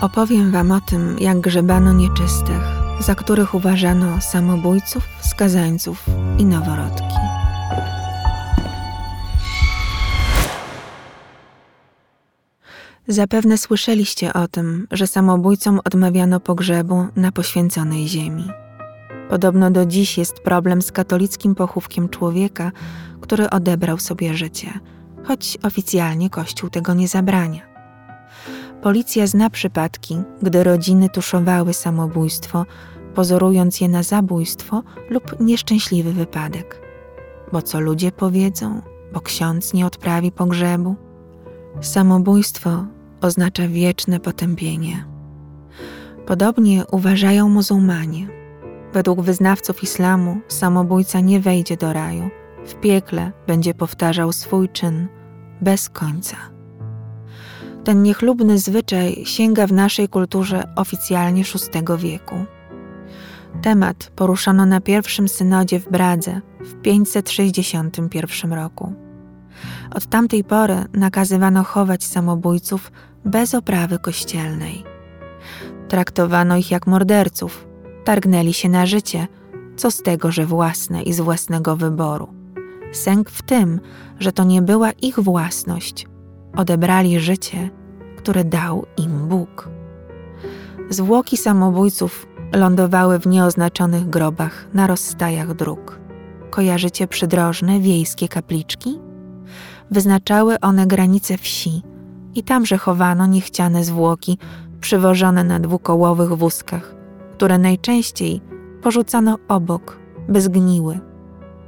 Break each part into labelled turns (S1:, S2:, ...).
S1: Opowiem Wam o tym, jak grzebano nieczystych, za których uważano samobójców, skazańców i noworodki. Zapewne słyszeliście o tym, że samobójcom odmawiano pogrzebu na poświęconej ziemi. Podobno do dziś jest problem z katolickim pochówkiem człowieka, który odebrał sobie życie, choć oficjalnie Kościół tego nie zabrania. Policja zna przypadki, gdy rodziny tuszowały samobójstwo, pozorując je na zabójstwo lub nieszczęśliwy wypadek. Bo co ludzie powiedzą, bo ksiądz nie odprawi pogrzebu? Samobójstwo oznacza wieczne potępienie. Podobnie uważają muzułmanie. Według wyznawców islamu samobójca nie wejdzie do raju. W piekle będzie powtarzał swój czyn bez końca. Ten niechlubny zwyczaj sięga w naszej kulturze oficjalnie VI wieku. Temat poruszano na pierwszym synodzie w Bradze w 561 roku. Od tamtej pory nakazywano chować samobójców bez oprawy kościelnej. Traktowano ich jak morderców, targnęli się na życie, co z tego, że własne i z własnego wyboru. Sęk w tym, że to nie była ich własność, odebrali życie, które dał im Bóg. Zwłoki samobójców lądowały w nieoznaczonych grobach na rozstajach dróg. Kojarzycie przydrożne wiejskie kapliczki? Wyznaczały one granice wsi i tamże chowano niechciane zwłoki przywożone na dwukołowych wózkach, które najczęściej porzucano obok, by zgniły.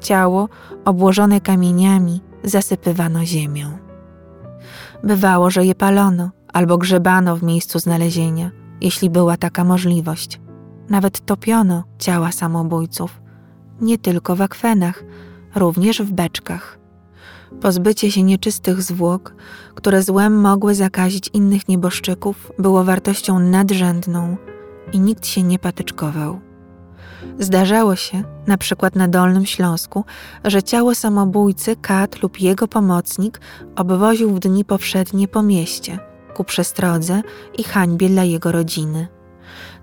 S1: Ciało, obłożone kamieniami, zasypywano ziemią. Bywało, że je palono albo grzebano w miejscu znalezienia, jeśli była taka możliwość. Nawet topiono ciała samobójców, nie tylko w akwenach, również w beczkach. Pozbycie się nieczystych zwłok, które złem mogły zakazić innych nieboszczyków, było wartością nadrzędną i nikt się nie patyczkował. Zdarzało się, na przykład na Dolnym Śląsku, że ciało samobójcy, kat lub jego pomocnik obwoził w dni powszednie po mieście, ku przestrodze i hańbie dla jego rodziny.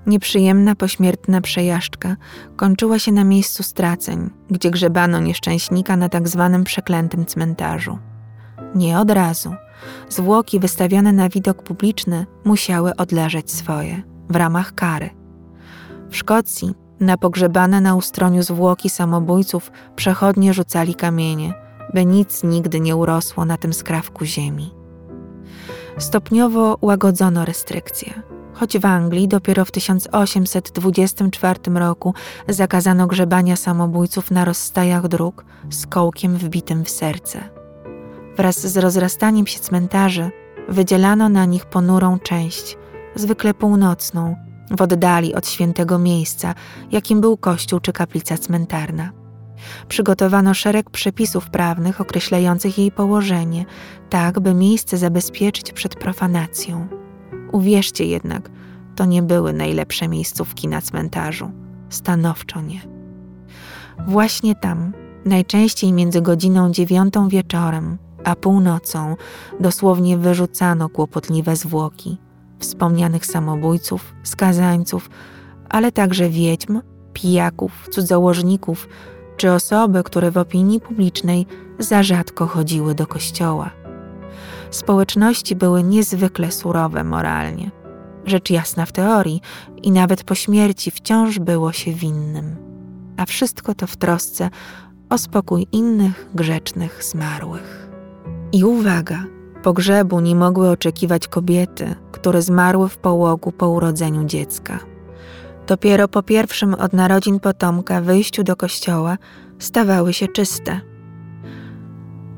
S1: Nieprzyjemna pośmiertna przejażdżka kończyła się na miejscu straceń, gdzie grzebano nieszczęśnika na tak zwanym przeklętym cmentarzu. Nie od razu. Zwłoki wystawione na widok publiczny musiały odleżeć swoje, w ramach kary. W Szkocji na pogrzebane na ustroniu zwłoki samobójców przechodnie rzucali kamienie, by nic nigdy nie urosło na tym skrawku ziemi. Stopniowo łagodzono restrykcje. Choć w Anglii dopiero w 1824 roku zakazano grzebania samobójców na rozstajach dróg z kołkiem wbitym w serce. Wraz z rozrastaniem się cmentarzy wydzielano na nich ponurą część, zwykle północną, w oddali od świętego miejsca, jakim był kościół czy kaplica cmentarna. Przygotowano szereg przepisów prawnych określających jej położenie, tak by miejsce zabezpieczyć przed profanacją. Uwierzcie jednak, to nie były najlepsze miejscówki na cmentarzu. Stanowczo nie. Właśnie tam, najczęściej między godziną dziewiątą wieczorem a północą, dosłownie wyrzucano kłopotliwe zwłoki wspomnianych samobójców, skazańców, ale także wiedźm, pijaków, cudzołożników czy osoby, które w opinii publicznej za rzadko chodziły do kościoła. Społeczności były niezwykle surowe moralnie. Rzecz jasna w teorii i nawet po śmierci wciąż było się winnym. A wszystko to w trosce o spokój innych grzecznych zmarłych. I uwaga, pogrzebu nie mogły oczekiwać kobiety, które zmarły w połogu po urodzeniu dziecka. Dopiero po pierwszym od narodzin potomka wyjściu do kościoła stawały się czyste.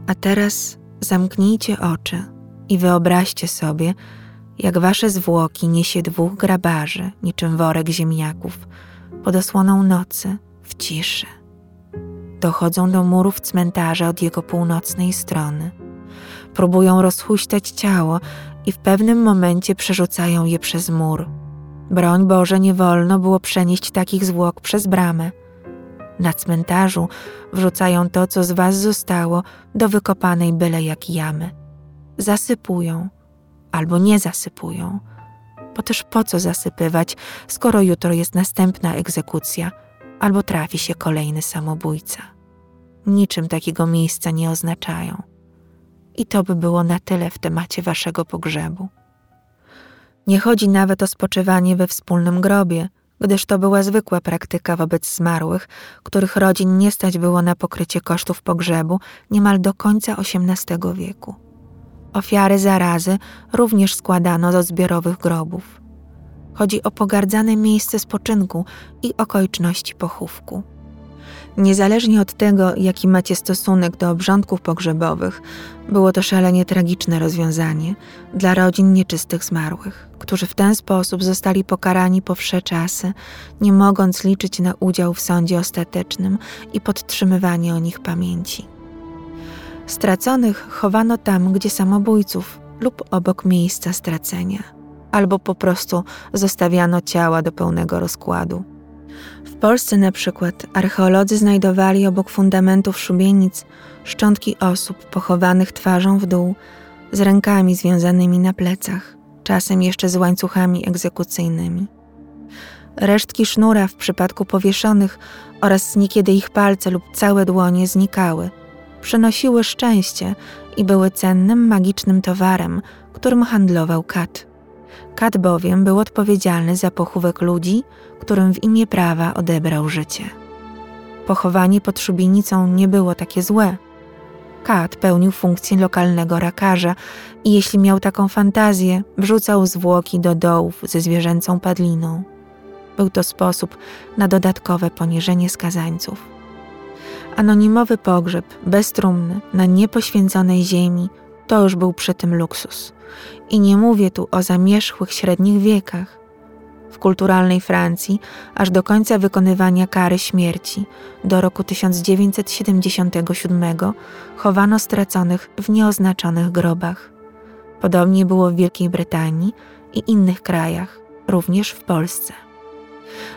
S1: A teraz zamknijcie oczy i wyobraźcie sobie, jak wasze zwłoki niesie dwóch grabarzy, niczym worek ziemniaków, pod osłoną nocy, w ciszy. Dochodzą do murów cmentarza od jego północnej strony. Próbują rozhuśtać ciało i w pewnym momencie przerzucają je przez mur. Broń Boże, nie wolno było przenieść takich zwłok przez bramę. Na cmentarzu wrzucają to, co z was zostało, do wykopanej byle jak jamy. Zasypują albo nie zasypują, Bo też po co zasypywać, skoro jutro jest następna egzekucja albo trafi się kolejny samobójca. Niczym takiego miejsca nie oznaczają. I to by było na tyle w temacie waszego pogrzebu. Nie chodzi nawet o spoczywanie we wspólnym grobie, gdyż to była zwykła praktyka wobec zmarłych, których rodzin nie stać było na pokrycie kosztów pogrzebu niemal do końca XVIII wieku. Ofiary zarazy również składano do zbiorowych grobów. Chodzi o pogardzane miejsce spoczynku i okoliczności pochówku. Niezależnie od tego, jaki macie stosunek do obrządków pogrzebowych, było to szalenie tragiczne rozwiązanie dla rodzin nieczystych zmarłych, którzy w ten sposób zostali pokarani po wsze czasy, nie mogąc liczyć na udział w sądzie ostatecznym i podtrzymywanie o nich pamięci. Straconych chowano tam, gdzie samobójców lub obok miejsca stracenia, albo po prostu zostawiano ciała do pełnego rozkładu. W Polsce na przykład archeolodzy znajdowali obok fundamentów szubienic szczątki osób pochowanych twarzą w dół, z rękami związanymi na plecach, czasem jeszcze z łańcuchami egzekucyjnymi. Resztki sznura w przypadku powieszonych oraz niekiedy ich palce lub całe dłonie znikały. Przynosiły szczęście i były cennym, magicznym towarem, którym handlował kat. Kat bowiem był odpowiedzialny za pochówek ludzi, którym w imię prawa odebrał życie. Pochowanie pod szubienicą nie było takie złe. Kat pełnił funkcję lokalnego rakarza i jeśli miał taką fantazję, wrzucał zwłoki do dołów ze zwierzęcą padliną. Był to sposób na dodatkowe poniżenie skazańców. Anonimowy pogrzeb, bez trumny, na niepoświęconej ziemi, to już był przy tym luksus. I nie mówię tu o zamierzchłych średnich wiekach. W kulturalnej Francji, aż do końca wykonywania kary śmierci, do roku 1977, chowano straconych w nieoznaczonych grobach. Podobnie było w Wielkiej Brytanii i innych krajach, również w Polsce.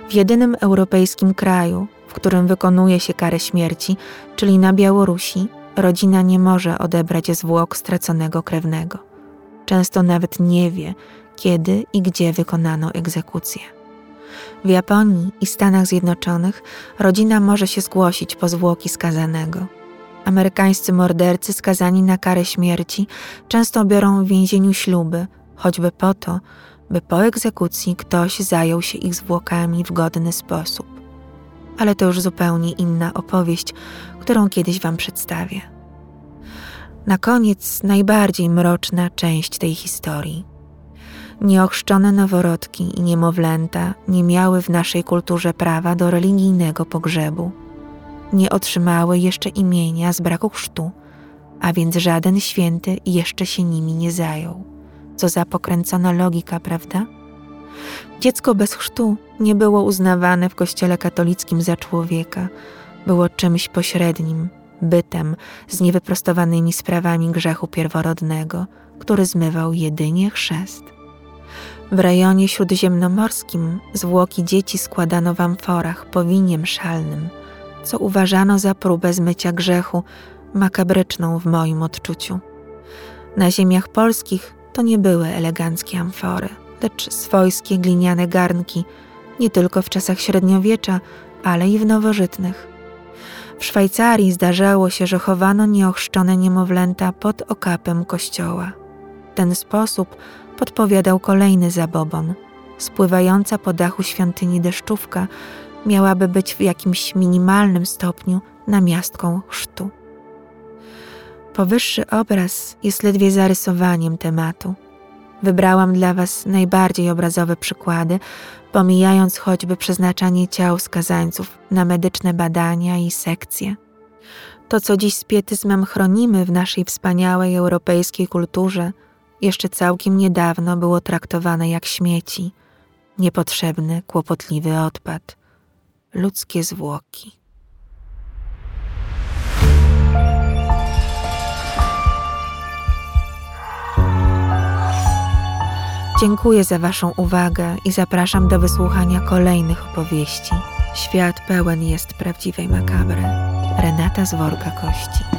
S1: W jedynym europejskim kraju, w którym wykonuje się karę śmierci, czyli na Białorusi, rodzina nie może odebrać zwłok straconego krewnego. Często nawet nie wie, kiedy i gdzie wykonano egzekucję. W Japonii i Stanach Zjednoczonych rodzina może się zgłosić po zwłoki skazanego. Amerykańscy mordercy skazani na karę śmierci często biorą w więzieniu śluby, choćby po to, by po egzekucji ktoś zajął się ich zwłokami w godny sposób. Ale to już zupełnie inna opowieść, którą kiedyś Wam przedstawię. Na koniec najbardziej mroczna część tej historii. Nieochrzczone noworodki i niemowlęta nie miały w naszej kulturze prawa do religijnego pogrzebu. Nie otrzymały jeszcze imienia z braku chrztu, a więc żaden święty jeszcze się nimi nie zajął. Co za pokręcona logika, prawda? Dziecko bez chrztu nie było uznawane w Kościele katolickim za człowieka, było czymś pośrednim, bytem z niewyprostowanymi sprawami grzechu pierworodnego, który zmywał jedynie chrzest. W rejonie śródziemnomorskim zwłoki dzieci składano w amforach po winie mszalnym, co uważano za próbę zmycia grzechu, makabryczną w moim odczuciu. Na ziemiach polskich to nie były eleganckie amfory, lecz swojskie gliniane garnki, nie tylko w czasach średniowiecza, ale i w nowożytnych. W Szwajcarii zdarzało się, że chowano nieochrzczone niemowlęta pod okapem kościoła. Ten sposób podpowiadał kolejny zabobon. Spływająca po dachu świątyni deszczówka miałaby być w jakimś minimalnym stopniu namiastką chrztu. Powyższy obraz jest ledwie zarysowaniem tematu. Wybrałam dla Was najbardziej obrazowe przykłady, pomijając choćby przeznaczanie ciał skazańców na medyczne badania i sekcje. To, co dziś z pietyzmem chronimy w naszej wspaniałej europejskiej kulturze, jeszcze całkiem niedawno było traktowane jak śmieci, niepotrzebny, kłopotliwy odpad, ludzkie zwłoki. Dziękuję za Waszą uwagę i zapraszam do wysłuchania kolejnych opowieści. Świat pełen jest prawdziwej makabry. Renata z worka kości.